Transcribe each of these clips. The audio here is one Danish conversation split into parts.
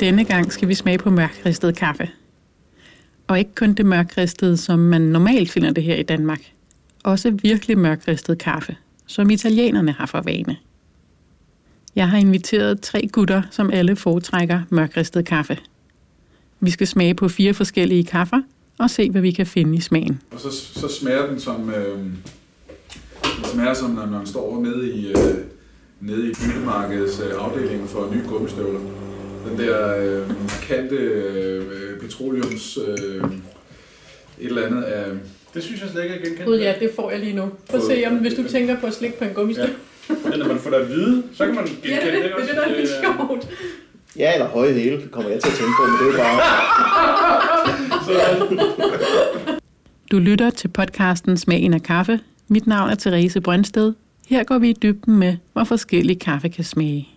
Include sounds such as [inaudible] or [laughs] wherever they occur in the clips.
Denne gang skal vi smage på mørkristet kaffe. Og ikke kun det mørkristede, som man normalt finder det her i Danmark. Også virkelig mørkristet kaffe, som italienerne har for vane. Jeg har inviteret tre gutter, som alle foretrækker mørkristet kaffe. Vi skal smage på fire forskellige kaffer og se, hvad vi kan finde i smagen. Og så, så smager den som, øh, den smager som når man står nede i, øh, nede i byggemarkedets øh, afdeling for nye gummistøvler. Den der øh, markante øh, petroleums øh, et eller andet af... Det synes jeg slet ikke er genkendt. Gud ja, det får jeg lige nu. Prøv at se, om hvis du tænker på at slikke på en gummistøvle. Men når man får det at vide, så kan man genkende Ja, det, det, det, ikke det, også? det, der er lidt Øh, sjovt. Ja, eller høje hæle, kommer jeg til at tænke på, men det er bare... Du lytter til podcasten Smagen af kaffe. Mit navn er Therese Brøndsted. Her går vi i dybden med, hvor forskellig kaffe kan smage.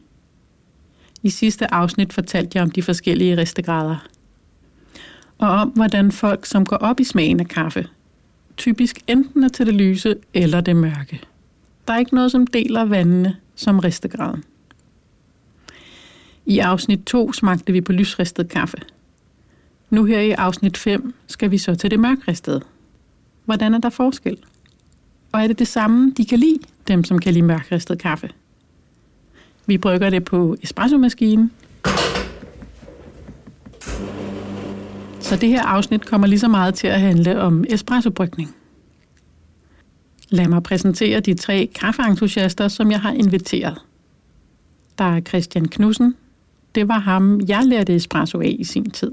I sidste afsnit fortalte jeg om de forskellige ristegrader. Og om, hvordan folk, som går op i smagen af kaffe, typisk enten er til det lyse eller det mørke. Der er ikke noget, som deler vandene som ristegraden. I afsnit 2 smagte vi på lysristet kaffe. Nu her i afsnit 5 skal vi så til det mørkristede. Hvordan er der forskel? Og er det det samme, de kan lide, dem som kan lide mørkristet kaffe? Vi brygger det på espressomaskinen. Så det her afsnit kommer lige så meget til at handle om espressobrygning. Lad mig præsentere de tre kaffeentusiaster, som jeg har inviteret. Der er Christian Knudsen. Det var ham, jeg lærte espresso af i sin tid.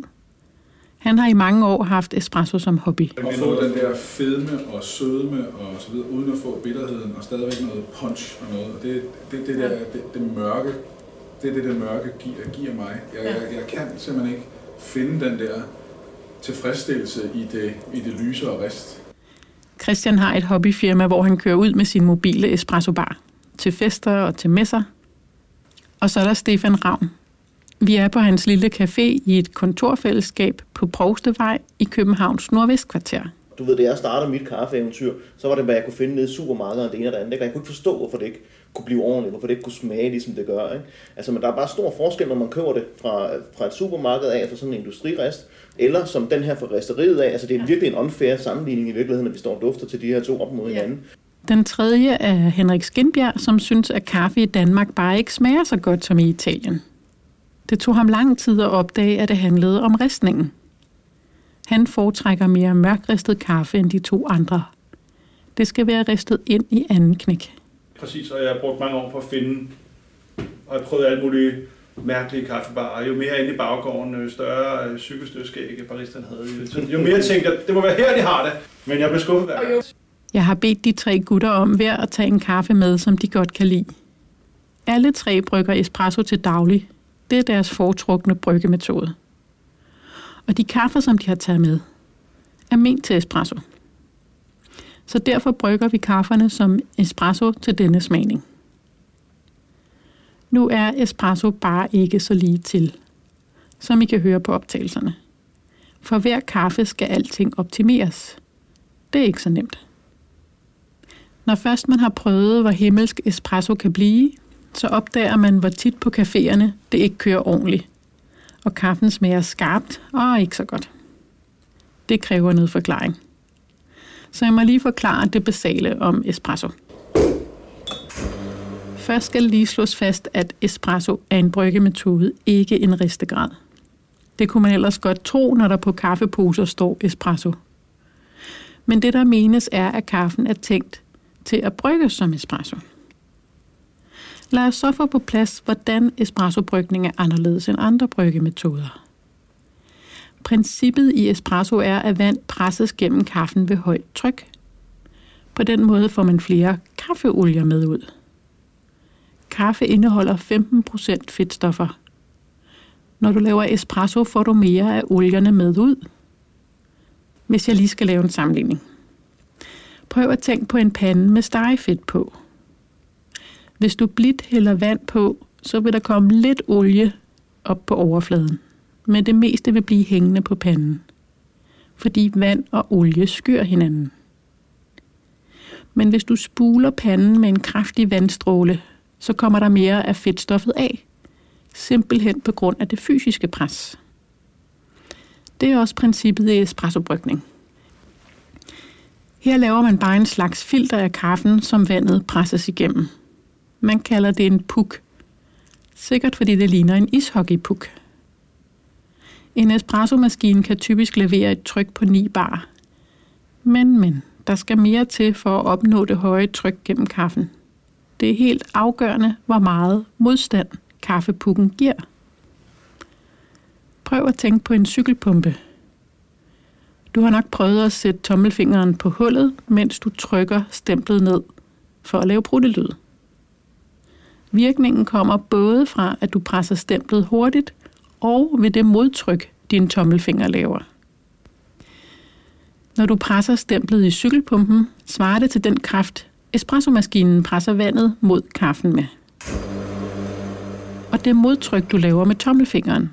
Han har i mange år haft espresso som hobby. At få den der fedme og sødme og så videre, uden at få bitterheden og stadigvæk noget punch og noget. Og det, det, det der, det, det mørke, det er det, det mørke giver, giver mig. Jeg, jeg, jeg kan simpelthen ikke finde den der tilfredsstillelse i det, i det lyse og rist. Christian har et hobbyfirma, hvor han kører ud med sin mobile espresso bar til fester og til messer. Og så er der Stefan Ravn. Vi er på hans lille café i et kontorfællesskab på Provstevej i Københavns Nordvestkvarter. Du ved, da jeg startede mit kaffeeventyr, så var det, hvad jeg kunne finde nede i supermarkedet og det ene og det andet. Jeg kunne ikke forstå, hvorfor det ikke kunne blive ordentligt, hvorfor det ikke kunne smage, ligesom det gør. Ikke? Altså, men der er bare stor forskel, når man køber det fra, fra et supermarked af, fra sådan en industrirest, eller som den her fra resteriet af. Altså, det er virkelig en unfair sammenligning i virkeligheden, når vi står og dufter til de her to op mod hinanden. Den tredje er Henrik Skinbjerg, som synes, at kaffe i Danmark bare ikke smager så godt som i Italien. Det tog ham lang tid at opdage, at det handlede om ristningen. Han foretrækker mere mørkristet kaffe end de to andre. Det skal være ristet ind i anden knæk. Præcis, og jeg har brugt mange år på at finde, og jeg prøvet alle mulige mærkelige kaffebarer. Jo mere inde i baggården, jo større øh, cykelstødskæg baristeren havde. Så jo mere tænker jeg, det må være her, de har det. Men jeg blev skuffet hver gang. Jeg har bedt de tre gutter om hver at tage en kaffe med, som de godt kan lide. Alle tre brygger espresso til daglig. Det er deres foretrukne bryggemetode. Og de kaffer, som de har taget med, er ment til espresso. Så derfor brygger vi kafferne som espresso til denne smagning. Nu er espresso bare ikke så lige til, som I kan høre på optagelserne. For hver kaffe skal alting optimeres. Det er ikke så nemt. Når først man har prøvet, hvor himmelsk espresso kan blive, så opdager man, hvor tit på caféerne det ikke kører ordentligt. Og kaffen smager skarpt og ikke så godt. Det kræver noget forklaring. Så jeg må lige forklare det basale om espresso. Først skal lige slås fast, at espresso er en bryggemetode, ikke en ristegrad. Det kunne man ellers godt tro, når der på kaffeposer står espresso. Men det, der menes, er, at kaffen er tænkt til at brygges som espresso. Lad os så få på plads, hvordan espressobrygning er anderledes end andre bryggemetoder. Princippet i espresso er, at vand presses gennem kaffen ved højt tryk. På den måde får man flere kaffeolier med ud. Kaffe indeholder 15% fedtstoffer. Når du laver espresso, får du mere af olierne med ud. Hvis jeg lige skal lave en sammenligning. Prøv at tænke på en pande med stegefedt på. Hvis du blidt hælder vand på, så vil der komme lidt olie op på overfladen. Men det meste vil blive hængende på panden. Fordi vand og olie skyr hinanden. Men hvis du spuler panden med en kraftig vandstråle, så kommer der mere af fedtstoffet af. simpelthen på grund af det fysiske pres. Det er også princippet i espressobrygning. Her laver man bare en slags filter af kaffen, som vandet presses igennem. Man kalder det en puk. Sikkert fordi det ligner en ishockeypuk. En espressomaskine kan typisk levere et tryk på 9 bar. Men, men, der skal mere til for at opnå det høje tryk gennem kaffen. Det er helt afgørende, hvor meget modstand kaffepukken giver. Prøv at tænke på en cykelpumpe. Du har nok prøvet at sætte tommelfingeren på hullet, mens du trykker stemplet ned for at lave pruttelyd. Virkningen kommer både fra, at du presser stemplet hurtigt, og ved det modtryk, din tommelfinger laver. Når du presser stemplet i cykelpumpen, svarer det til den kraft, espressomaskinen presser vandet mod kaffen med. Og det modtryk, du laver med tommelfingeren,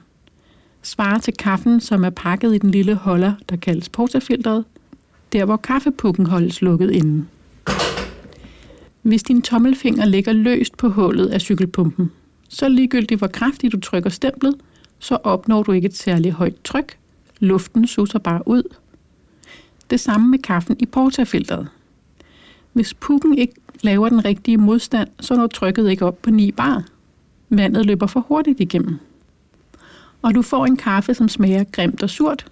svarer til kaffen, som er pakket i den lille holder, der kaldes portafilteret, der hvor kaffepukken holdes lukket inden. Hvis din tommelfinger ligger løst på hullet af cykelpumpen, så ligegyldigt hvor kraftigt du trykker stemplet, så opnår du ikke et særligt højt tryk. Luften suser bare ud. Det samme med kaffen i portafilteret. Hvis pukken ikke laver den rigtige modstand, så når trykket ikke op på 9 bar. Vandet løber for hurtigt igennem. Og du får en kaffe, som smager grimt og surt,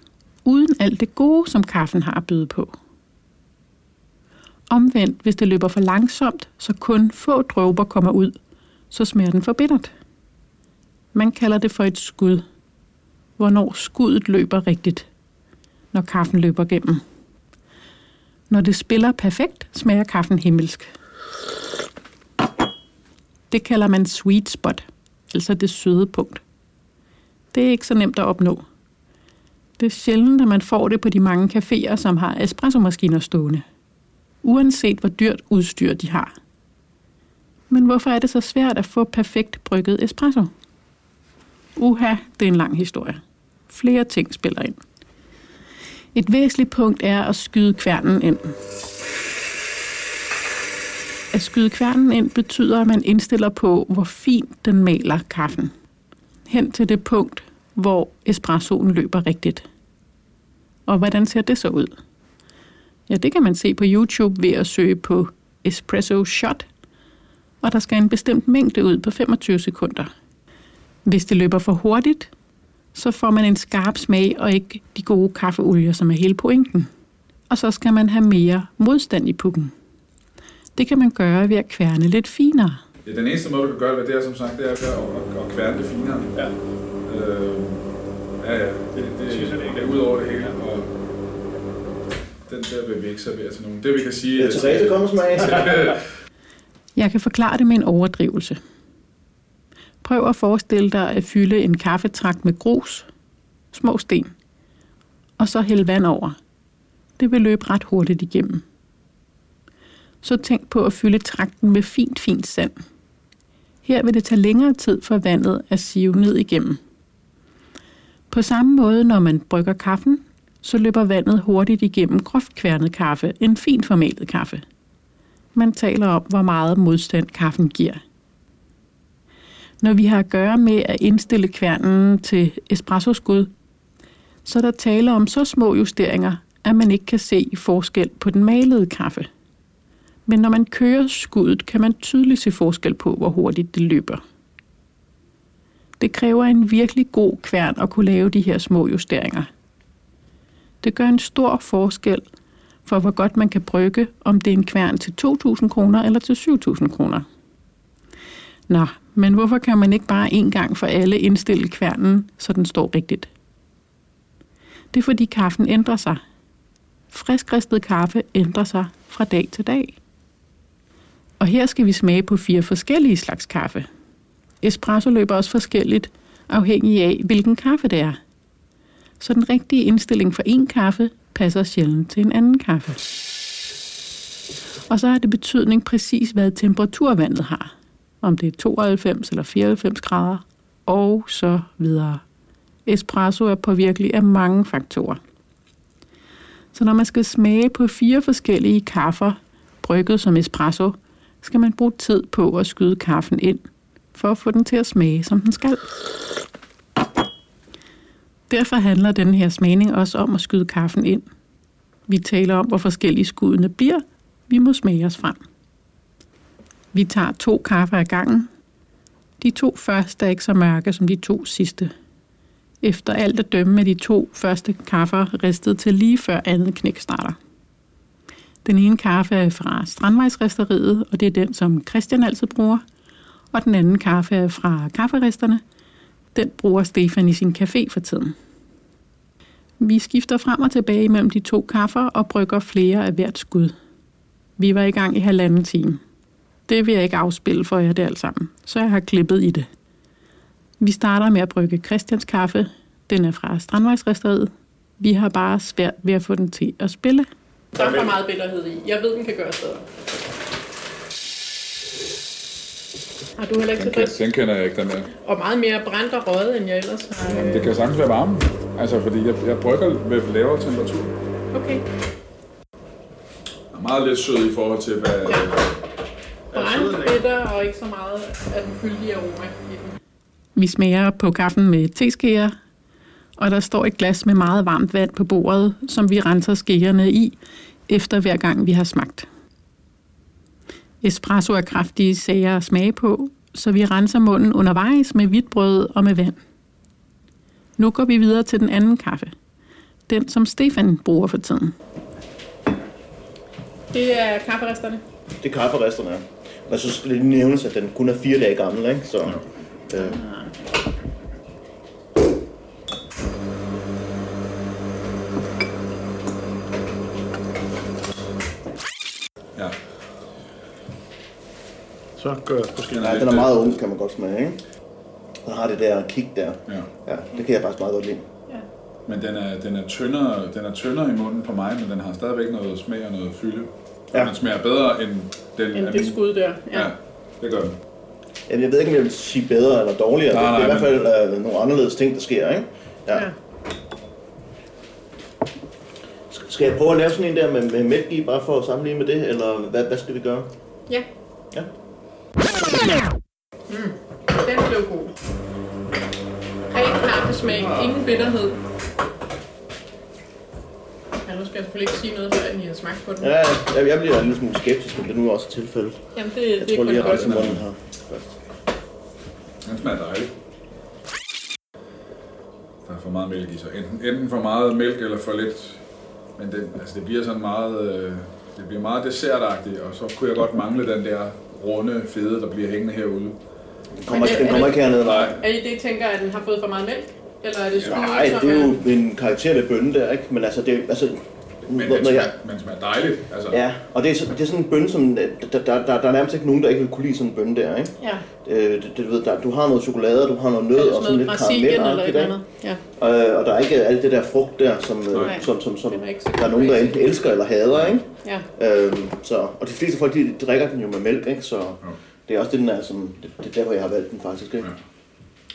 uden alt det gode, som kaffen har at byde på. Omvendt, hvis det løber for langsomt, så kun få dråber kommer ud, så smager den for bittert. Man kalder det for et skud. Hvornår skuddet løber rigtigt, når kaffen løber gennem. Når det spiller perfekt, smager kaffen himmelsk. Det kalder man sweet spot, altså det søde punkt. Det er ikke så nemt at opnå. Det er sjældent, at man får det på de mange caféer, som har espressomaskiner stående. Uanset hvor dyrt udstyr de har. Men hvorfor er det så svært at få perfekt brygget espresso? Uha, det er en lang historie. Flere ting spiller ind. Et væsentligt punkt er at skyde kværnen ind. At skyde kværnen ind betyder, at man indstiller på, hvor fint den maler kaffen. Hen til det punkt, hvor espressoen løber rigtigt. Og hvordan ser det så ud? Ja, det kan man se på YouTube ved at søge på espresso shot, og der skal en bestemt mængde ud på 25 sekunder. Hvis det løber for hurtigt, så får man en skarp smag og ikke de gode kaffeolier, som er hele pointen. Og så skal man have mere modstand i pukken. Det kan man gøre ved at kværne lidt finere. Ja, den eneste måde, du kan gøre det, det er som sagt, det er at, at, at kværne det finere. Ja. Øh, ja, ja, det, det, det, det det er er ud over det hele. Og den der vil vi ikke servere til nogen. Det vi kan sige... Ja, Therese, kom smag. [laughs] Jeg kan forklare det med en overdrivelse. Prøv at forestille dig at fylde en kaffetrakt med grus, små sten, og så hælde vand over. Det vil løbe ret hurtigt igennem. Så tænk på at fylde trakten med fint, fint sand. Her vil det tage længere tid for vandet at sive ned igennem. På samme måde, når man brygger kaffen, så løber vandet hurtigt igennem groft kværnet kaffe, en fint formalet kaffe. Man taler om, hvor meget modstand kaffen giver. Når vi har at gøre med at indstille kværnen til espressoskud, så er der tale om så små justeringer, at man ikke kan se forskel på den malede kaffe. Men når man kører skuddet, kan man tydeligt se forskel på, hvor hurtigt det løber. Det kræver en virkelig god kværn at kunne lave de her små justeringer. Det gør en stor forskel for, hvor godt man kan brygge, om det er en kværn til 2.000 kroner eller til 7.000 kroner. Nå, men hvorfor kan man ikke bare en gang for alle indstille kværnen, så den står rigtigt? Det er fordi kaffen ændrer sig. Friskristet kaffe ændrer sig fra dag til dag. Og her skal vi smage på fire forskellige slags kaffe. Espresso løber også forskelligt, afhængig af, hvilken kaffe det er. Så den rigtige indstilling for en kaffe passer sjældent til en anden kaffe. Og så har det betydning præcis, hvad temperatur vandet har. Om det er 92 eller 94 grader, og så videre. Espresso er påvirkelig af mange faktorer. Så når man skal smage på fire forskellige kaffer, brygget som espresso, skal man bruge tid på at skyde kaffen ind for at få den til at smage, som den skal. Derfor handler den her smagning også om at skyde kaffen ind. Vi taler om, hvor forskellige skuddene bliver. Vi må smage os frem. Vi tager to kaffer ad gangen. De to første er ikke så mørke som de to sidste. Efter alt at dømme er de to første kaffer ristet til lige før andet knæk starter. Den ene kaffe er fra Strandvejsresteriet, og det er den, som Christian altid bruger. Og den anden kaffe er fra kafferisterne. Den bruger Stefan i sin café for tiden. Vi skifter frem og tilbage mellem de to kaffer og brygger flere af hvert skud. Vi var i gang i halvanden time. Det vil jeg ikke afspille for jer det alt sammen, så jeg har klippet i det. Vi starter med at brygge Christians kaffe. Den er fra Strandvejsresteriet. Vi har bare svært ved at få den til at spille. Der er for meget bitterhed i. Jeg ved, den kan gøres bedre. Har du heller ikke tilfreds? den kender jeg ikke, den der. Og meget mere brændt og røget, end jeg ellers har. Jamen, det kan sagtens være varme. Altså, fordi jeg, jeg brygger ved lavere temperatur. Okay. Og meget lidt sød i forhold til, hvad... Ja. Brændt, bitter og ikke så meget af den fyldige aroma i den. Vi smager på kaffen med teskeer, og der står et glas med meget varmt vand på bordet, som vi renser skærene i, efter hver gang vi har smagt. Espresso er kraftige sager at smage på, så vi renser munden undervejs med hvidt brød og med vand. Nu går vi videre til den anden kaffe. Den, som Stefan bruger for tiden. Det er kafferisterne. Det er kafferisterne er. Og så skal det nævnes, at den kun er fire dage gammel, ikke? Så, øh, Så gør jeg måske ja, den er meget ung, kan man godt smage, ikke? Den har det der kick der. Ja. Ja, det kan jeg faktisk meget godt lide. Men den er, den, er tyndere, den er tyndere i munden på mig, men den har stadigvæk noget smag og noget fylde. Og Ja. den smager bedre end den End det skud der. Ja. Ja, det gør den. Jamen, jeg ved ikke, om jeg vil sige bedre eller dårligere. Nej, det, det er nej, i hvert fald øh, nogle anderledes ting, der sker, ikke? Ja. ja. Skal jeg prøve at lave sådan en der med, med mælk i, bare for at sammenligne med det, eller hvad, hvad skal vi gøre? Ja. Ja. Mm. Den blev god. Ren kaffesmag, ingen bitterhed. Ja, nu skal jeg selvfølgelig ikke sige noget, før I har smagt på den. Ja, jeg, jeg bliver en lille smule skeptisk, men det er nu også tilfældet. Jamen, det, Jeg det er tror kun lige, jeg godt. renser munden her først. Den smager dejligt. Der er for meget mælk i, så enten, enten for meget mælk eller for lidt. Men den, altså det bliver sådan meget, øh, det bliver meget dessertagtigt, og så kunne jeg godt mangle den der runde fede, der bliver hængende herude. Den kommer, det- den kommer ikke hernede, nej. Er I det, tænker, at den har fået for meget mælk? Eller er det skuden, Nej, det er jo en karakter ved bønne der, ikke? Men altså, det, altså Men når den jeg, smager, men smager dejligt. Altså, Ja, og det er, så- det er sådan en bønne, som, der, der, der, der er nærmest ikke nogen, der ikke vil kunne lide sådan en bønne der, ikke? Ja, Øh, det, det, du ved, der, du har noget chokolade, du har noget nød og sådan lidt Brasilien eller et karamel eller andet? Ja, øh, Og der er ikke alt det der frugt der, som, øh, Nej, som, som, som er der er nogen, der enten elsker eller hader, ikke? ja. Øhm, så, og de fleste folk, de drikker den jo med mælk, ikke? Så det er også det, den er, som, det, det er derfor, jeg har valgt den faktisk, ikke?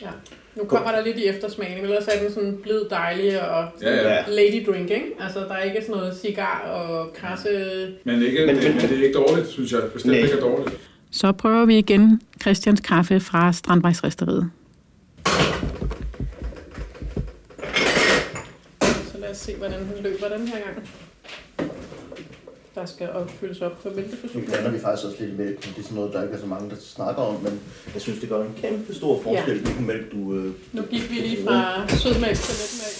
Ja. ja. Nu kommer der lidt i eftersmagning, ellers er den sådan blid, dejlig og Ja, ja. Lady drink, ikke? Altså, der er ikke sådan noget cigar og krasse... Men, ikke, Men- men, det, men- men det er ikke dårligt, synes jeg. Bestemt Nej. ikke er dårligt. Så prøver vi igen Christians kaffe fra Strandvejsresteriet. Så lad os se, hvordan den løber den her gang. Der skal opfyldes op på Nu mælkeforsyning. blander vi faktisk også lidt i mælk, men det er sådan noget, der ikke er så mange, der snakker om, men jeg synes, det gør en kæmpe stor forskel, Ja. hvilken mælk du... Øh, Nu gik vi lige fra sødmælk til letmælk.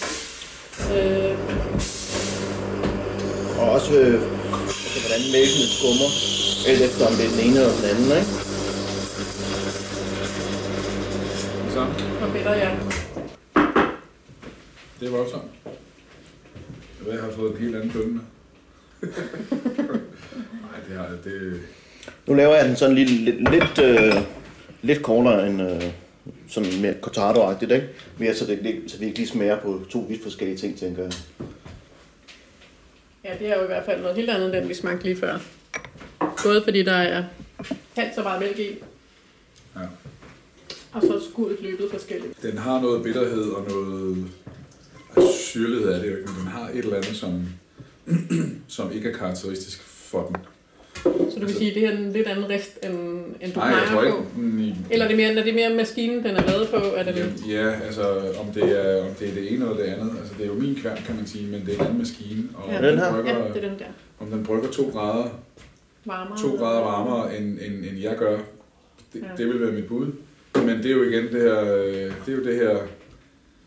Øh, og også øh, altså, hvordan mælkene skummer, alt efter om det er den ene eller den anden, ikke? Så, hvor bitter jeg. det er voldsomt. Jeg ved, jeg har fået en helt anden bønne. Nej, det har det. Nu laver jeg den sådan lidt, lidt, lidt, øh, lidt kortere end øh, sådan mere cortado-agtigt, ikke? Mere så, det, ikke- så vi ikke lige smager på to vidt forskellige ting, tænker jeg. Ja, det er jo i hvert fald noget helt andet, end den vi smagte lige før. Både fordi der er halvt så meget mælk i, Ja. og så skuddet løbet forskelligt. Den har noget bitterhed og noget... Altså, syrlighed er det jo ikke, men den har et eller andet, som, [clears throat] som ikke er karakteristisk for den. Så du vil altså- sige, at det er en lidt anden rest, end, end du Nej, jeg tror plejer ikke... på? mm, Eller er det mere, er det mere maskinen, den er lavet på? Er det det? Ja, altså om det, er, om det er det ene eller det andet. Altså det er jo min kværn, kan man sige, men det er en anden maskine. Og Ja. om Den her? brygger, Ja, det er den der. om den brygger to grader, Varmere. to grader varmere, end, end, end jeg gør, det, Ja. det vil være mit bud. Men det er jo igen det her, øh, det er jo det her,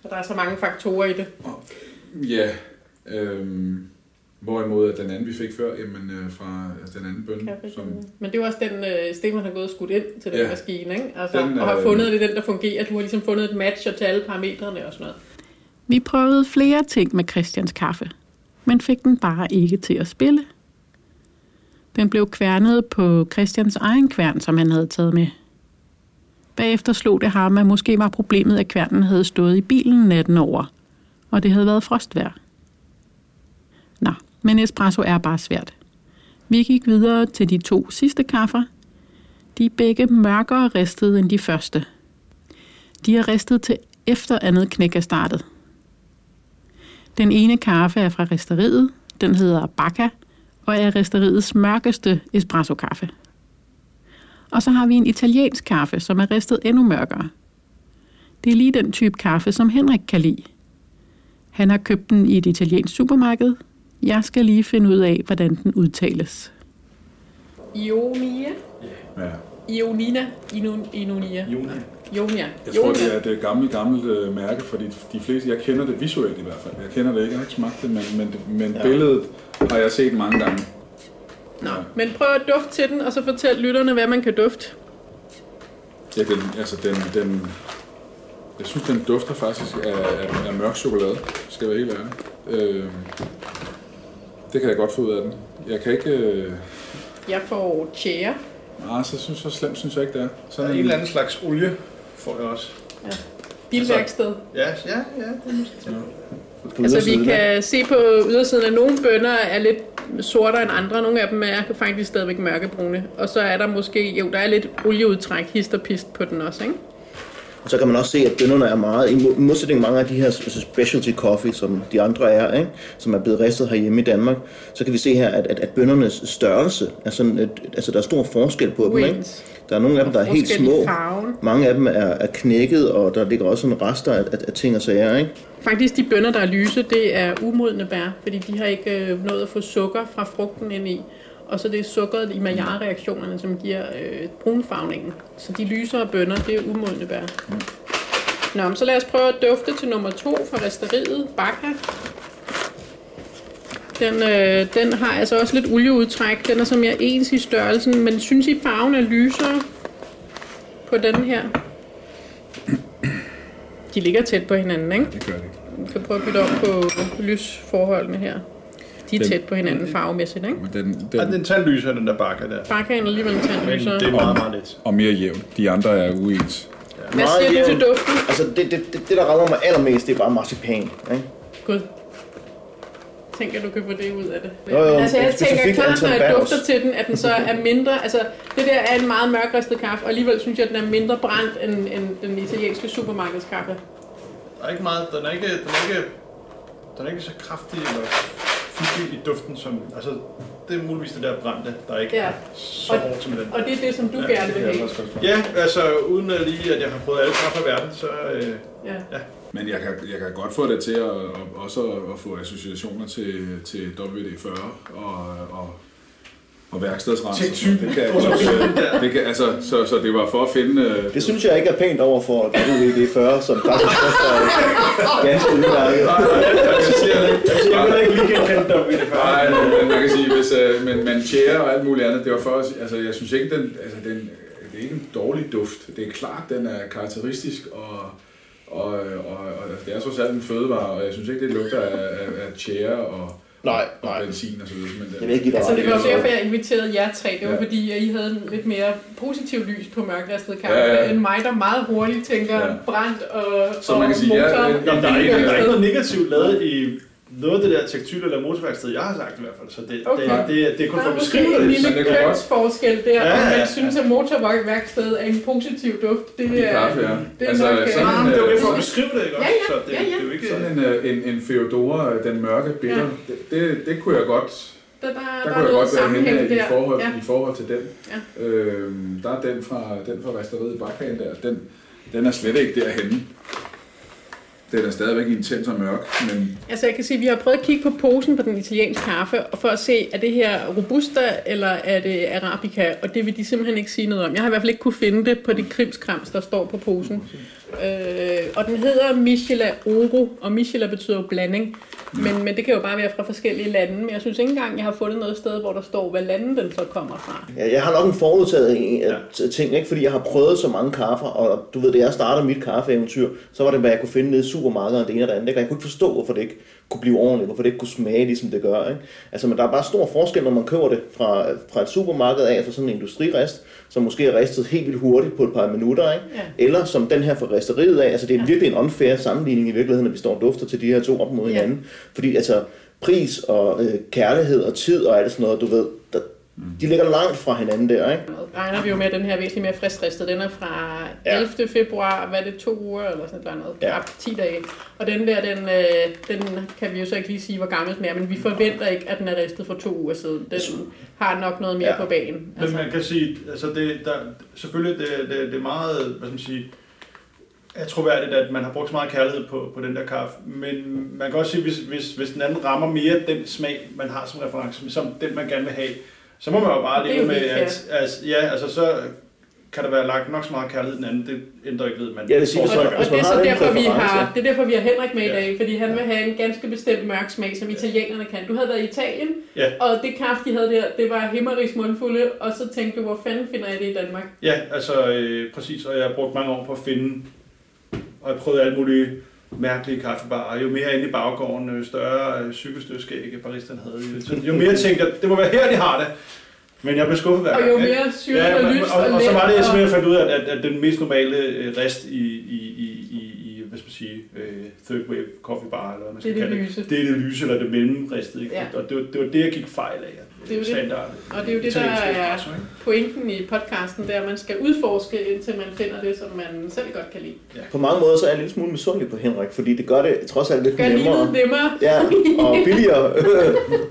Så der er så mange faktorer i det. ja, øhm, hvorimod at den anden vi fik før, jamen øh, fra altså den anden bøn, som, Men det er jo også den, øh, Stefan har gået og skudt ind til den Ja. maskine, ikke? Altså, Den, og har øh, fundet det, den der fungerer. Du har ligesom fundet et match til alle parametrene og sådan noget. Vi prøvede flere ting med Christians kaffe, men fik den bare ikke til at spille. Den blev kværnet på Christians egen kværn, som han havde taget med. Bagefter slog det ham, at måske var problemet, at kværnen havde stået i bilen natten over, og det havde været frostvejr. Men espresso er bare svært. Vi gik videre til de to sidste kaffer. De er begge mørkere ristet end de første. De er ristet til efter andet knæk er startet. Den ene kaffe er fra resteriet, den hedder Bacca, og er resteriets mørkeste espresso-kaffe. Og så har vi en italiensk kaffe, som er ristet endnu mørkere. Det er lige den type kaffe, som Henrik kan lide. Han har købt den i et italiensk supermarked. Jeg skal lige finde ud af, hvordan den udtales. Ionia? ja. Ionina? Ino- Inonia? Juni. Ionia. Jeg tror, Ionia. det er et gammelt, gammelt øh, mærke, fordi de fleste, jeg kender det visuelt i hvert fald. Jeg kender det ikke, jeg har ikke smagt det, men, men, men Ja. ja. billedet har jeg set mange gange. Nå, Ja. men prøv at dufte til den, og så fortæl lytterne, hvad man kan dufte. Ja, den, altså den, den, jeg synes, den dufter faktisk af, af, af mørk chokolade, skal jeg være helt ærlig. Øh, det kan jeg godt få ud af den. Jeg kan ikke... Øh, Jeg får tjære. nej, så, synes, så slemt synes jeg ikke, det er. Så Sådan en eller anden slags olie får jeg også. Bilværksted. Ja, ja, ja. Det er måske. På Altså, vi kan se på ydersiden, at nogle bønner er lidt sortere end andre. Nogle af dem er faktisk stadigvæk mørkebrune. Og så er der måske, jo, der er lidt olieudtræk, hist og pist på den også, ikke? Og så kan man også se, at bønderne er meget, i mo- modsætning mange af de her altså specialty coffee, som de andre er, ikke? som er blevet ristet herhjemme i Danmark, så kan vi se her, at, at, at bøndernes størrelse er sådan, et, altså der er stor forskel på dem. Ikke? Der er nogle af dem, der er helt små. Mange af dem er, er knækket, og der ligger også sådan rester af, af, af ting og sager. Ikke? Faktisk de bønner, der er lyse, det er umodne bær, fordi de har ikke øh, nået at få sukker fra frugten ind i. Og så det er sukkeret i Maillard-reaktionerne, som giver øh, brunfarvningen. Så de lysere bønner, det er umodne bær. Nå, så lad os prøve at dufte til nummer to fra resteriet, Bacca. Den, øh, den har altså også lidt olieudtræk. Den er så mere ens i størrelsen, men synes I farven er lysere på den her? De ligger tæt på hinanden, ikke? Det gør det. Vi kan prøve at bytte om på lysforholdene her. De er Den- tæt på hinanden farvemæssigt, ikke? Men den, Ja, den, den tager lyser, den der bakker der. Barkagen er alligevel en tand Men det er meget, meget lidt. og mere jævn. De andre er uens. Hvad Meget siger du til duften? Altså det, det, det, det, der rammer mig allermest, det er bare marcipan. Ikke? Gud. Tænker, du kan få det ud af det. Jo, jo, altså, jeg tænker klart, når jeg dufter til den, at den så er mindre... Altså, det der er en meget mørkristet kaffe, og alligevel synes jeg, at den er mindre brændt end, end den italienske supermarkedskaffe. Der er ikke meget, den er ikke, den er ikke, den er ikke så kraftig eller fyldig i duften som, altså det er muligvis det der brændte, der ikke Ja. er så Og- hårdt som den. Og det er det, som du Ja, gerne vil have. Ja, altså uden at lige, at jeg har prøvet alle kaffe i verden, så øh, Ja. Men jeg kan, jeg kan godt få det til at, at også at få associationer til, til WD-40 og, og, og værkstedsrenser. Til typen. Det kan, så, [laughs] det kan, altså, så, så det var for at finde... øh, Det synes jeg ikke er pænt over for WD-40, som faktisk koster [laughs] ganske udmærket. jeg siger det. jeg vil ikke lige genkende dig ved det før. Nej, men man kan sige, hvis, øh, men, men chair og alt muligt andet, det var for at sige- altså jeg synes ikke, den, altså den, det er ikke en dårlig duft. Det er klart, den er karakteristisk, og, og, og, og det er trods alt en fødevare, og jeg synes ikke, det lugter af, af, af chair og, Nej, og nej. benzin og så videre. Men Jeg vil ikke Altså, det var også derfor, jeg inviterede jer tre. Det var Ja. fordi, at I havde en lidt mere positiv lys på mørkristet kaffe, Ja, ja. end mig, der meget hurtigt tænker Ja. brændt og, Så og man kan sige, ja, motor. ja, Jamen, der, er ikke, der er ikke noget negativt lavet i noget af det der tekstyl- eller motorværksted, jeg har sagt i hvert fald. Så det, Okay. det, det, er- det er kun for Der at er måske beskrive en det. lille det kønsforskel der, Ja, om ja, man ja. synes, at motorværksted er en positiv duft. Det I er, kaffe, ja. det er Altså, nok... øh, sådan Ah, en, men det var øh, mere for at beskrive det, ikke Ja, også? ja, Så det, ja, ja. det er jo ikke... Sådan en, øh, en, en Feodora, den mørke bitter, Ja. det, det, det kunne jeg godt... Der der, der, Der, der der er kunne jeg noget godt være sammenhæng henne i der. forhold, Ja. i forhold til den. Ja. Øhm, der er den fra, den fra Resteriet i Bakhagen der, den, den er slet ikke derhenne. Den er stadigvæk intens og mørk, men Altså jeg kan sige, at vi har prøvet at kigge på posen på den italienske kaffe, og for at se, er det her Robusta, eller er det Arabica, og det vil de simpelthen ikke sige noget om. Jeg har i hvert fald ikke kunne finde det på det krimskrams, der står på posen. Øh, og den hedder Michela Oro, og Michela betyder blanding, men, men det kan jo bare være fra forskellige lande, men jeg synes ikke engang, jeg har fundet noget sted, hvor der står, hvad lande den så kommer fra. Ja, jeg har nok en forudtaget ja. ting, ikke? fordi jeg har prøvet så mange kaffer, og du ved, da jeg startede mit kaffeeventyr, så var det, hvad jeg kunne finde nede i supermarkedet og det ene og det andet. Ikke? Og jeg kunne ikke forstå, hvorfor det ikke kunne blive ordentligt, hvorfor det ikke kunne smage, ligesom det gør. Ikke? Altså, men der er bare stor forskel, når man køber det fra, fra et supermarked af, fra sådan en industririst, som måske er ristet helt vildt hurtigt på et par minutter, ikke? Ja. eller som den her fra risteriet af. Altså, det er Ja. virkelig en unfair sammenligning i virkeligheden, når vi står og dufter til de her to op mod Ja. hinanden. Fordi altså, pris og øh, kærlighed og tid og alt sådan noget, du ved, der, de ligger langt fra hinanden der, ikke? regner vi jo med, at den her er væsentligt mere friskristet. Den er fra Ja. 11. februar, hvad er det, to uger eller sådan noget, Ja. ja. 10 dage. Og den der, den, øh, den kan vi jo så ikke lige sige, hvor gammel den er, men vi forventer ikke, at den er ristet for to uger siden. Den har nok noget mere Ja. ja. på banen. Men man kan sige, altså det, der, selvfølgelig det, det, det er meget, hvad skal man sige, er troværdigt, at man har brugt så meget kærlighed på, på den der kaffe. Men man kan også sige, hvis, hvis, hvis den anden rammer mere den smag, man har som reference, som den man gerne vil have, så må man jo bare leve med, at, at, ja, altså så kan der være lagt nok så meget kærlighed i den anden, det ændrer ikke ved, man Ja, det siger Og, så- og, og det er så derfor, vi har, det er derfor, vi har Henrik med i Ja. dag, fordi han vil have en ganske bestemt mørk smag, som italienerne kan. Du havde været i Italien, Ja. og det kaffe, de havde der, det var himmerigs mundfulde, og så tænkte du, hvor fanden finder jeg det i Danmark? Ja, altså øh, præcis, og jeg har brugt mange år på at finde, og jeg prøvet alle mulige mærkelige kaffebarer. Jo mere inde i baggården, øh, større øh, cykelstødskæg, baristeren havde. Jo, så- [laughs] jo mere tænkte jeg, det må være her, de har det. Men jeg blev skuffet hver Og gang. jo ikke? mere syret Ja, og og, lyst og, og, og, så var det, jeg fandt ud af, at, at den mest normale øh, rest i, i, i, i, i hvad skal man sige, øh, third wave coffee bar, eller hvad man Det skal er det kalde lyse. det. Det er det lyse, eller det mellemristede. Ikke? Ja. Og det var, det var det, jeg gik fejl af. Det er jo det. Standard. Og det er jo det, der er pointen i podcasten, det er, at man skal udforske, indtil man finder det, som man selv godt kan lide. På mange måder så er jeg en lille smule misundelig på Henrik, fordi det gør det trods alt lidt Gør nemmere. nemmere. Ja, og [laughs] billigere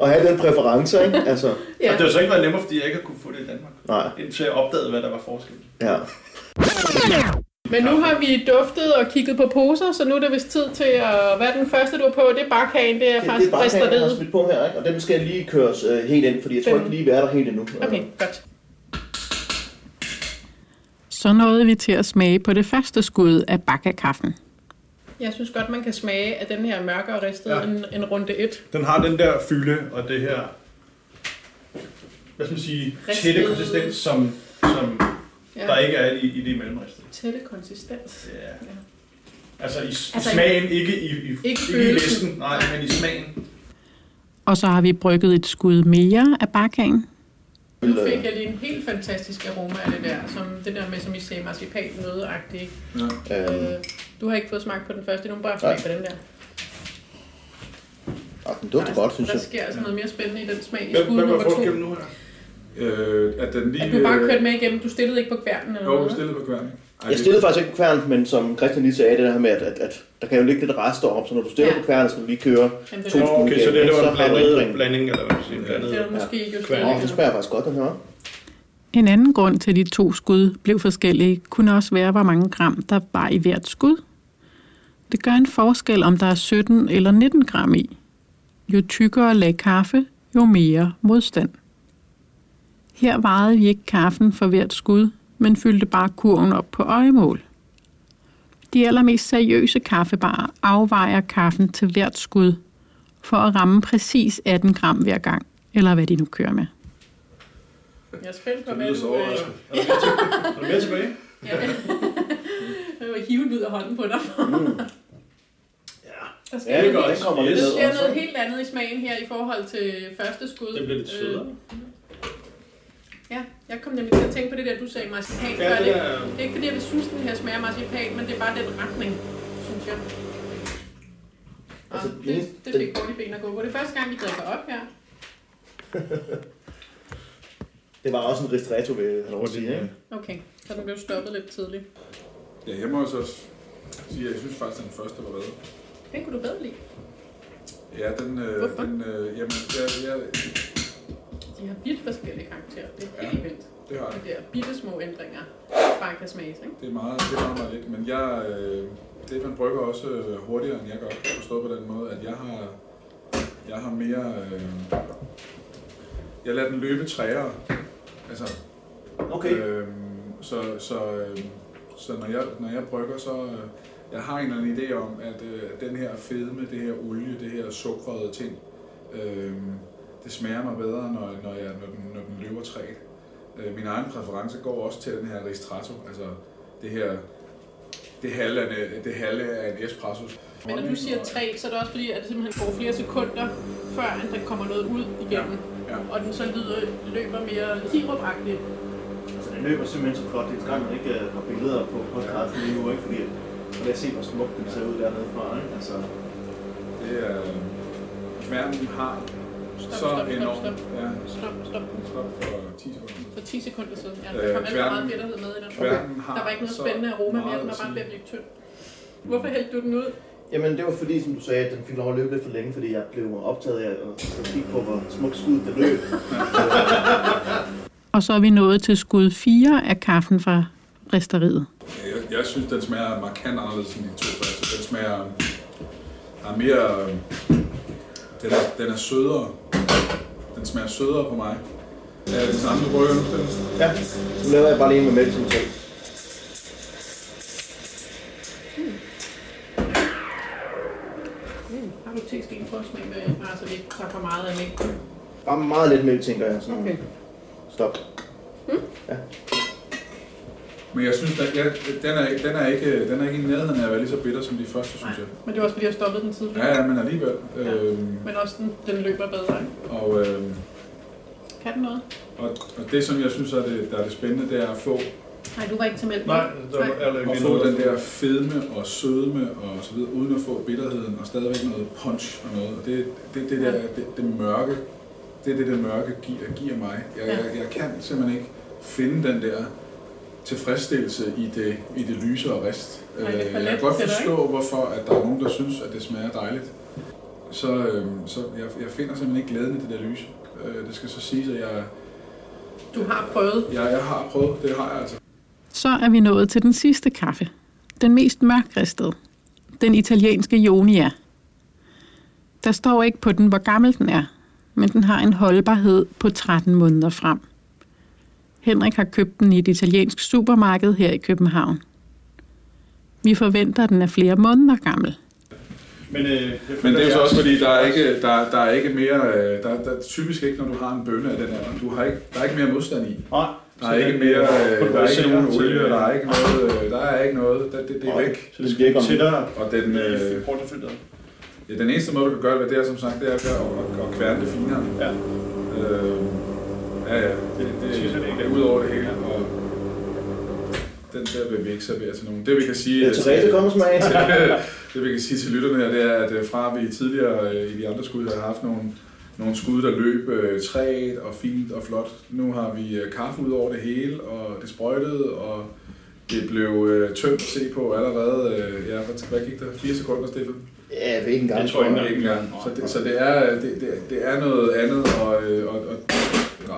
at have den præference, ikke? Altså, Ja. Og det har så ikke været nemmere, fordi jeg ikke har kunne få det i Danmark. nej, Indtil jeg opdagede, hvad der var forskel. ja. Men nu har vi duftet og kigget på poser, så nu er det vist tid til at... Hvad er den første, du har på? Det er bakhagen, det er Det, det faktisk er bare jeg har på her, ikke? og den skal lige køres øh, helt ind, fordi jeg tror ikke lige, vi er der helt endnu. Okay, godt. Så nåede vi til at smage på det første skud af bakakaffen. Jeg synes godt, man kan smage af den her mørkere ristet Ja. ja. en, en runde 1. Den har den der fylde og det her, hvad skal man sige, Ristet. tætte konsistens, som Ja. der ikke er i, i det mellemristede. Tætte konsistens. Ja. Ja. Altså i, Altså, altså, i smagen, ikke i, i, ikke ikke i listen, nej, men i smagen. Og så har vi brygget et skud mere af bakhagen. Nu fik jeg lige en helt fantastisk aroma af det der, som det der med, som I sagde, marcipan nødeagtigt. ja. Øh, du har ikke fået smagt på den første, nu bare smag på den der. ah, den dufter godt, synes Der jeg. sker altså noget mere spændende i den smag i skud hvad var nummer to. forskellen nu her? Øh, at den lige... At du bare øh, kørte med igennem, du stillede ikke på kværnen eller Jo, noget? stillet på kværn. Ej, Jeg stillede faktisk ikke på kværn, men som Christian lige sagde, det her med, at, at, at der kan jo ligge lidt rester op, så når du stiller Ja. på kværn, skal du lige køre. Jamen, To Nå, okay, så det, det Så var en blanding, blanding eller hvad man siger, blandet. det er måske Kværn. justeret. Åh, det smager faktisk godt, den her. En anden grund til, at de to skud blev forskellige, kunne også være, hvor mange gram der var i hvert skud. Det gør en forskel, om der er 17 eller 19 gram i. Jo tykkere lag kaffe, jo mere modstand. Her vejede vi ikke kaffen for hvert skud, men fyldte bare kurven op på øjemål. De allermest seriøse kaffebarer afvejer kaffen til hvert skud, for at ramme præcis 18 gram hver gang, eller hvad de nu kører med. Jeg er spændt på, Det hvad du... Øh. Er der mere til- der mere tilbage? [laughs] ja. Jeg vil hive den ud af hånden på dig. [laughs] Ja. Sker, Ja, det gør kommer lidt der sker noget helt andet i smagen her i forhold til første skud. Det bliver lidt Øh, sødere. Ja, jeg kom nemlig til at tænke på det der, du sagde marcipan. Ja, før. det det, er- det er ikke fordi, jeg vil synes, den her smager marcipan, men det er bare den retning, synes jeg. Og Altså, det, den- det fik hurtigt ben at gå på. Det er første gang, vi drikker op her. [laughs] Det var også en ristretto, vil jeg lov sige, ikke? Okay, så den blev stoppet lidt tidligt. Ja, jeg må så sige, at jeg synes faktisk, at den første var bedre. Den kunne du bedre lide. Ja, den... Øh, Hvorfor? den øh, jamen, jeg, jeg, de har vidt forskellige karakterer. Det er helt vildt. Det har jeg. De der bitte små ændringer bare kan smages, ikke? Det er meget, det er meget, meget lidt. Men jeg, øh, Stefan brygger også øh, hurtigere, end jeg gør. Forstået på den måde, at jeg har, jeg har mere... Øh, jeg lader den løbe træere. Altså, Okay. øh, så, så, øh, så når, jeg, når jeg brygger, så... Øh, jeg har en eller anden idé om, at øh, den her fedme, det her olie, det her sukrede ting, øh, det smager mig bedre, når, når, jeg, når, den, når den løber træt. Øh, min egen præference går også til den her ristretto, altså det her det halve af, en- det halve af en espresso. Men når du siger træ, så er det også fordi, at det simpelthen går flere sekunder, før at der kommer noget ud igennem. Ja. Og den så lyder, løber mere sirupagtigt. Altså, den løber simpelthen så flot. Det er gang, man ikke øh, har billeder på podcasten lige nu, ikke? Fordi så kan jeg se, hvor smukt den ser ud dernede fra, ikke? Altså, Det er... Kværnen har Stop, så stop, stop, enormt... stop. Ja, Stop, stop. stop for 10 sekunder. For 10 sekunder siden. Ja, Øh, der kom alt for kværnen- meget bitterhed med i den. Kværnen har Der var ikke noget spændende aroma mere, den var bare ved at blive tynd. Hvorfor hældte du den ud? Jamen, det var fordi, som du sagde, at den fik lov at løbe lidt for længe, fordi jeg blev optaget af at kigge på, hvor smukt skud det løb. Og så er vi nået til skud 4 af kaffen fra resteriet. Jeg, jeg synes, den smager markant anderledes end de to første. Den smager er mere... Den er, den er sødere. Den smager sødere på mig. Er det den samme, du brygger nu? Ja, nu laver jeg bare lige en med mælk som selv. Mm. Har du testen på at smage med, bare så vi ikke tager for meget af mælk? Bare meget lidt mælk, tænker jeg. Sådan. Okay. Stop. Men jeg synes, at jeg, den, er, ikke- den, er ikke, den er ikke i nærheden af at være lige så bitter som de første, synes jeg. Men det var også fordi, jeg stoppede den tidligere. Ja, ja, men alligevel. Ja. Øhm, Men også den, den løber bedre. ikke? og, øhm, Kan den noget? og, og det, som jeg synes er det, der er det spændende, det er at få, Nej, du var ikke til mælk. Nej, der Nej. er at lidt få den der fedme og sødme og så videre, uden at få bitterheden og stadigvæk noget punch og noget. Og det, det, det, der, det, det mørke, det er det, det mørke giver, giver mig. Jeg, Ja. jeg, jeg kan simpelthen ikke finde den der tilfredsstillelse i det, i det lyse og rist. Nej, det for Øh, jeg kan godt forstå, hvorfor at der er nogen, der synes, at det smager dejligt. Så, øhm, så jeg, jeg finder simpelthen ikke glæden i det der lys. Øh, det skal så siges, at jeg, Du har prøvet. jeg, jeg har prøvet. Det har jeg altså. Så er vi nået til den sidste kaffe. Den mest mørkristede. Den italienske Ionia. Der står ikke på den, hvor gammel den er, men den har en holdbarhed på 13 måneder frem. Henrik har købt den i et italiensk supermarked her i København. Vi forventer, at den er flere måneder gammel. Men, øh, Men det er jo så også fordi, der er ikke, der, der er ikke mere, øh, der, der er typisk ikke, når du har en bønne af den her, du har ikke, der er ikke mere modstand i. Nej, Der er ikke mere, øh, der er ikke nogen til- olie, der er ikke noget, øh, der er ikke noget, det, det, det er væk. Så det skal tættere Og den, øh, ja, den eneste måde, du kan gøre det, det er som sagt, det er at, at, at kværne det finere. Ja. Øh, ja, ja, det, det, det er det er ud over det hele. Og den der vil vi ikke servere til nogen. Det vi kan sige... Ja, Therese, kom og smag. [laughs] det vi kan sige til lytterne her, det er, at øh, fra vi tidligere øh, i de andre skud har haft nogle, nogle skud, der løb øh, træet og fint og flot. Nu har vi øh, kaffe ud over det hele, og det sprøjtede, og det blev øh, tømt at se på allerede. Øh, ja, hvad, hvad gik der? Fire sekunder, Stefan? Ja, jeg ved ikke engang. Jeg tror ikke, Ikke engang. Så det, så det er, det, det, det er noget andet, og, øh, og, og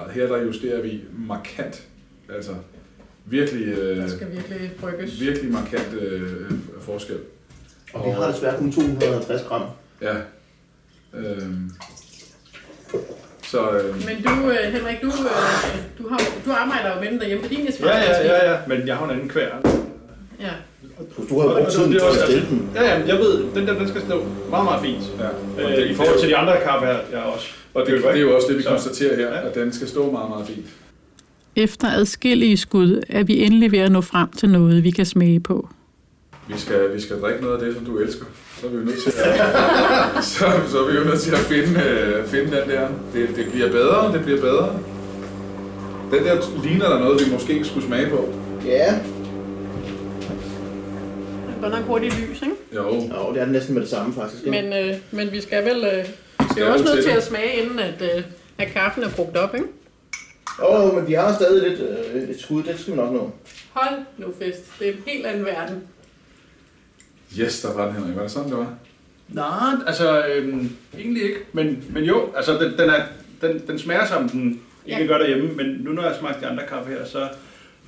grad. her der justerer vi markant. Altså virkelig, øh, Der skal virkelig brygges. virkelig markant øh, forskel. Og vi har desværre kun 250 gram. Ja. Øhm. Så øh, Men du, øh, Henrik, du, øh, du, har, du arbejder jo med den derhjemme på din Ja, ja, ja, ja, men jeg har en anden kvær. ja. Du har jo brugt tiden på at også- stille den. Ja, ja, jeg ved, den der, den skal stå meget, meget fint. ja. Og Øh, I forhold til de andre kaffe her, jeg også. Og det, det er jo også det, vi Så- konstaterer her, Ja. at den skal stå meget, meget fint. Efter adskillige skud er vi endelig ved at nå frem til noget, vi kan smage på. Vi skal, vi skal drikke noget af det, som du elsker. Så er vi jo nødt til at, [laughs] så, så er vi jo nødt til at finde, øh, finde den der. Det, det bliver bedre, det bliver bedre. Den der ligner der noget, vi måske skulle smage på. Ja. Godt nok hurtigt lys, ikke? Jo, Jo, det er næsten med det samme, faktisk. ikke? Men, øh, men vi skal vel... Øh, skal jo også nødt til at smage, inden at, øh, at kaffen er brugt op, ikke? Jo, jo, men vi har stadig lidt øh, et skud, det skal vi nok nå. Hold nu fest. Det er en helt anden verden. yes, der var den, Henrik. Var det sådan, det var? Nej, altså øhm, egentlig ikke. Men, men jo, altså den, den, er, den, den smager som den egentlig gør derhjemme, men nu når jeg har smagt de andre kaffe her, så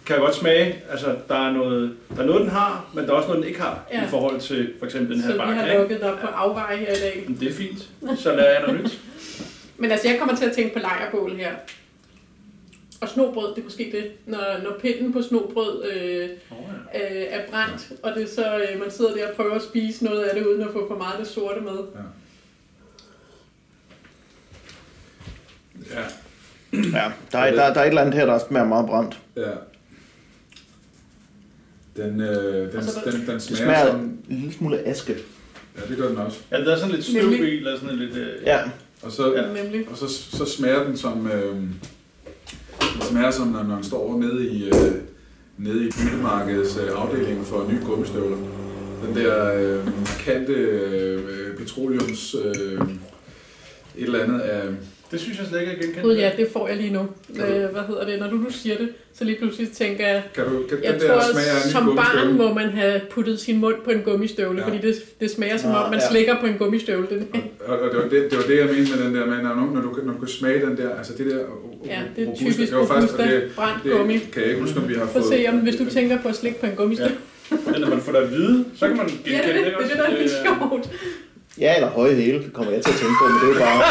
kan jeg godt smage, altså der er noget, der er noget den har, men der er også noget, den ikke har, Ja. i forhold til for eksempel den her Så vi bakke. har ikke? lukket dig på afveje her i dag. Men Det er fint, så lærer jeg noget nyt. [laughs] Men altså, jeg kommer til at tænke på lejrbål her. Og snobrød, det er måske det. Når, når pinden på snobrød øh, Oh, øh, er brændt, og det er så, øh, man sidder der og prøver at spise noget af det, uden at få for meget af det sorte med. Ja. Ja, der er, der, der er et eller andet her, der smager meget brændt. ja. Den, øh, den, den, den Det smager, smager som... en lille smule aske. Ja, det gør den også. Ja, der er sådan lidt støv i, eller sådan lidt... Øh, Ja, Og så, Ja. Nemlig. og så, så smager den som... Øh, den smager som, når man står nede i, øh, nede i byttemarkedets øh, afdeling for nye gummistøvler. Den der øh, markante øh, petroleums... Øh, et eller andet af... Det synes jeg slet ikke er genkendt. Gud ja, det får jeg lige nu. Øh, hvad hedder det? Når du nu siger det, så lige pludselig tænker jeg, Kan du, kan, jeg den tror, der smager som barn må man have puttet sin mund på en gummistøvle, Ja. fordi det, det smager som Nå, om, man ja. slikker på en gummistøvle. Den, Og, og det, var det, det var det, jeg mente med den der, med, når, du, når, du, når du kan smage den der, altså det der ja, det er robuste, typisk det var faktisk, og det, brændt gummi. det kan jeg ikke huske, om vi har Prøv fået... at se, om hvis du tænker på at slikke på en gummistøvle. Men når man får det at vide, så kan man [laughs] Ja, genkende det, er det, ikke det er også? det, der er lidt sjovt. Ja eller høje hæle, kommer jeg til at tænke på, men det er jo bare...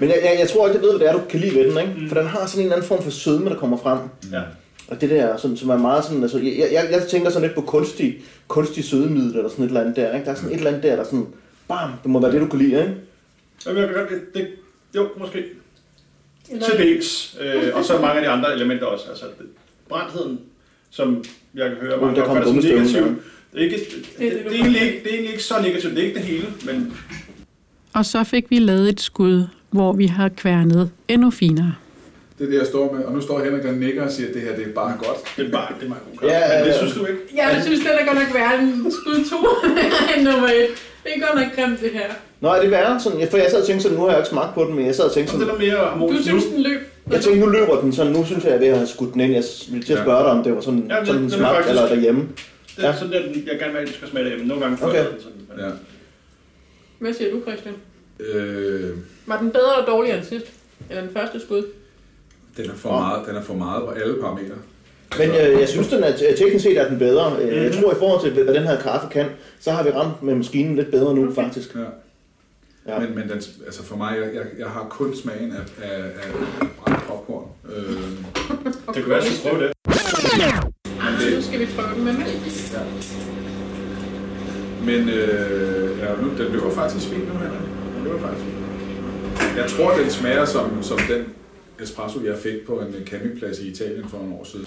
Men jeg, jeg, jeg tror ikke, jeg ved, hvad det er, du kan lide ved den, ikke? For den har sådan en eller anden form for sødme, der kommer frem. Ja. Og det der, som, som er meget sådan, altså, jeg, jeg, jeg tænker sådan lidt på kunstig, kunstig sødemiddel, eller sådan et eller andet der, ikke? Der er sådan et eller andet der, der sådan, bam, det må være det, du kan lide, ikke? Jamen, jeg kan godt, det, det, jo, måske. Eller, Til dels. Øh, og så mange af de andre elementer også. Altså, det, brændtheden, som jeg kan høre, Uh, mange der kom opfatter som negativ. Det er, ikke, det, det, det, det, du det, er egentlig ikke, det er egentlig ikke så negativt. Det er ikke det hele, men Og så fik vi lavet et skud, hvor vi har kværnet endnu finere. Det er det, jeg står med, og nu står Henrik og nikker og siger, at det her det er bare godt. det er bare det er meget god kaffe. Ja, ja, Men det ja. synes du ikke? Ja, jeg synes, det er godt nok værre end skud 2 [laughs] end nummer 1. Det er godt nok grimt, det her. Nå, er det værre? Sådan, for jeg sad og tænkte sådan, nu har jeg ikke smagt på den, men jeg sad og tænkte Så det sådan, er mere Du harmonisk synes, nu. den løb. jeg tænkte, nu løber den sådan, nu synes jeg, jeg er ved at have skudt den ind. Jeg ville til at spørge dig, om det var sådan, Ja, det- sådan den det smagte, faktisk- eller derhjemme. Det er sådan, der, den- jeg gerne vil at du skal smage det hjemme. Nogle gange får Okay. jeg den sådan. men- Ja. Hvad siger du, Christian? Øh, Var den bedre eller dårligere end sidst? Eller den første skud? den, er for meget, den er for meget på alle parametre. Men øh, jeg synes, den er, teknisk set er den bedre. Øh, Jeg Mhm. tror, i forhold til, hvad den her kaffe kan, så har vi ramt med maskinen lidt bedre nu, faktisk. Ja. Ja. Men, men den, altså for mig, jeg, jeg, jeg har kun smagen af, af, af brændt popcorn. Øh, Det kan være, at jeg prøve det. Ah, det- nu skal vi prøve den med mælk. ja. Men øh, ja, nu, den løber faktisk fint nu, Henrik. Den løber faktisk fint. Jeg tror, den smager som, som den espresso, jeg fik på en campingplads i Italien for en år siden.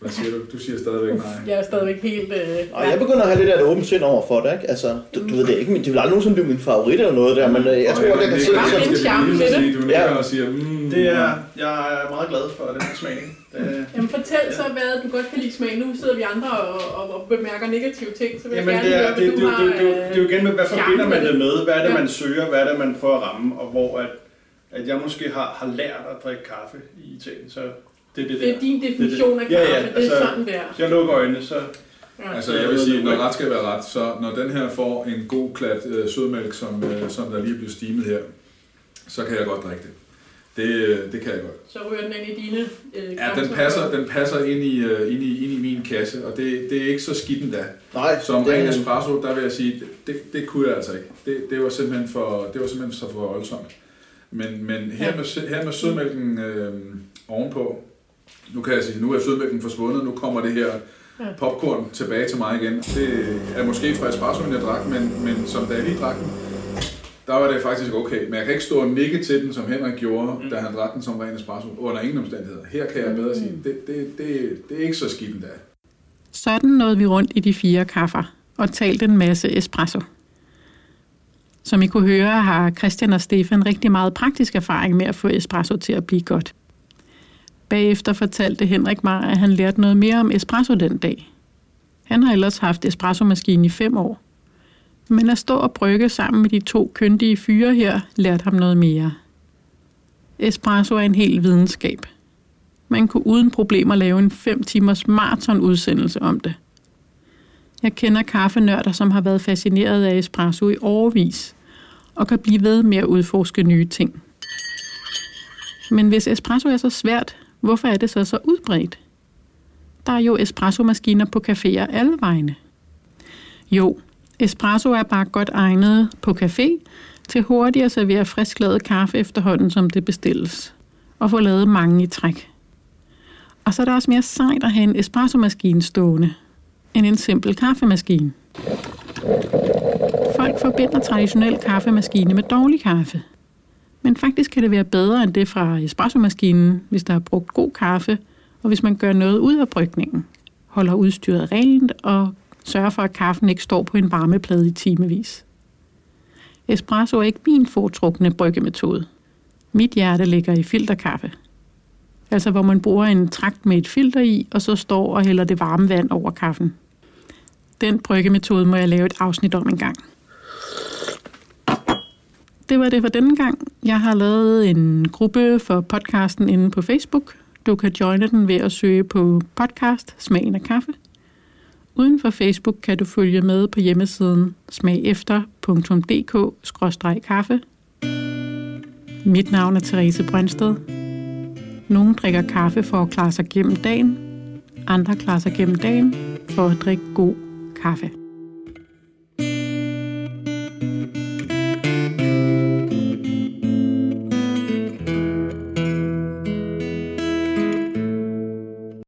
Hvad siger du? Du siger stadigvæk nej. Jeg er stadigvæk helt... Øh, Og jeg begynder at have lidt af et åbent sind over for det, ikke? Altså, du, du ved det ikke, men det vil aldrig nogensinde blive min favorit eller noget der, men øh, jeg tror, at jeg kan se nikker. det Bare sådan. en charme ved det. Du nikker Ja. og siger, mm, Det er, jeg er meget glad for den her smagning. Det, Jamen fortæl så, hvad du godt kan lide smag. Nu sidder vi andre og, og, og bemærker negative ting, så vil jeg Jamen, gerne det er, høre, det, hvad det, du det, har... det, det, det, det er jo igen med, hvad charme forbinder man det med? Hvad er det, Ja. man søger? Hvad er det, man prøver at ramme? Og hvor at, at jeg måske har, har lært at drikke kaffe i Italien, så det er det der. Det er din definition af Ja, kaffe, ja, det er altså- sådan der. Jeg lukker øjnene, så... Ja. Altså, jeg vil sige, når ret skal være ret, så når den her får en god klat øh, sødmælk, som, øh, som der lige bliver stimet her, så kan jeg godt drikke det. Det, øh, det kan jeg godt. Så ryger den ind i dine øh, Ja, den passer, den passer ind, i, øh, ind, i, ind i min kasse, og det, det er ikke så skidt endda. Nej, Som det, ren espresso, der vil jeg sige, det, det, det kunne jeg altså ikke. Det, det, var simpelthen for, det var simpelthen så for voldsomt. Men, men her, Ja. med, her med sødmælken øh, ovenpå, nu kan jeg sige, nu er sødmælken forsvundet, nu kommer det her Ja. popcorn tilbage til mig igen. Det er måske fra espressoen, jeg drak, men, men som da jeg lige drak den, der var det faktisk okay. Men jeg kan ikke stå og nikke til den, som Henrik gjorde, Mm. da han drak den som ren espresso, under ingen omstændigheder. Her kan jeg bedre sige, det, det, det, det er ikke så skidt endda. Sådan nåede vi rundt i de fire kaffer og talte en masse espresso. Som I kunne høre, har Christian og Stefan rigtig meget praktisk erfaring med at få espresso til at blive godt. Bagefter fortalte Henrik mig, at han lærte noget mere om espresso den dag. Han har ellers haft espressomaskine i fem år. Men at stå og brygge sammen med de to kyndige fyre her, lærte ham noget mere. Espresso er en hel videnskab. Man kunne uden problemer lave en 5 timers maraton-udsendelse om det. Jeg kender kaffenørder, som har været fascineret af espresso i overvis, og kan blive ved med at udforske nye ting. Men hvis espresso er så svært, hvorfor er det så så udbredt? Der er jo espresso-maskiner på caféer alle vegne. Jo, espresso er bare godt egnet på café til hurtigt at servere frisklavet kaffe efterhånden, som det bestilles, og få lavet mange i træk. Og så er det også mere sejt at have en espresso-maskine stående, end en simpel kaffemaskine. Folk forbinder traditionel kaffemaskine med dårlig kaffe. Men faktisk kan det være bedre end det fra espresso-maskinen, hvis der er brugt god kaffe, og hvis man gør noget ud af brygningen, holder udstyret rent og sørger for, at kaffen ikke står på en varmeplade i timevis. Espresso er ikke min foretrukne bryggemetode. Mit hjerte ligger i filterkaffe. Altså hvor man bruger en trakt med et filter i, og så står og hælder det varme vand over kaffen. Den bryggemetode må jeg lave et afsnit om en gang. Det var det for denne gang. Jeg har lavet en gruppe for podcasten inde på Facebook. Du kan joine den ved at søge på podcast Smagen af kaffe. Uden for Facebook kan du følge med på hjemmesiden smagefter.dk-kaffe. Mit navn er Therese Brøndsted. Nogle drikker kaffe for at klare sig gennem dagen. Andre klarer sig gennem dagen for at drikke god kaffe.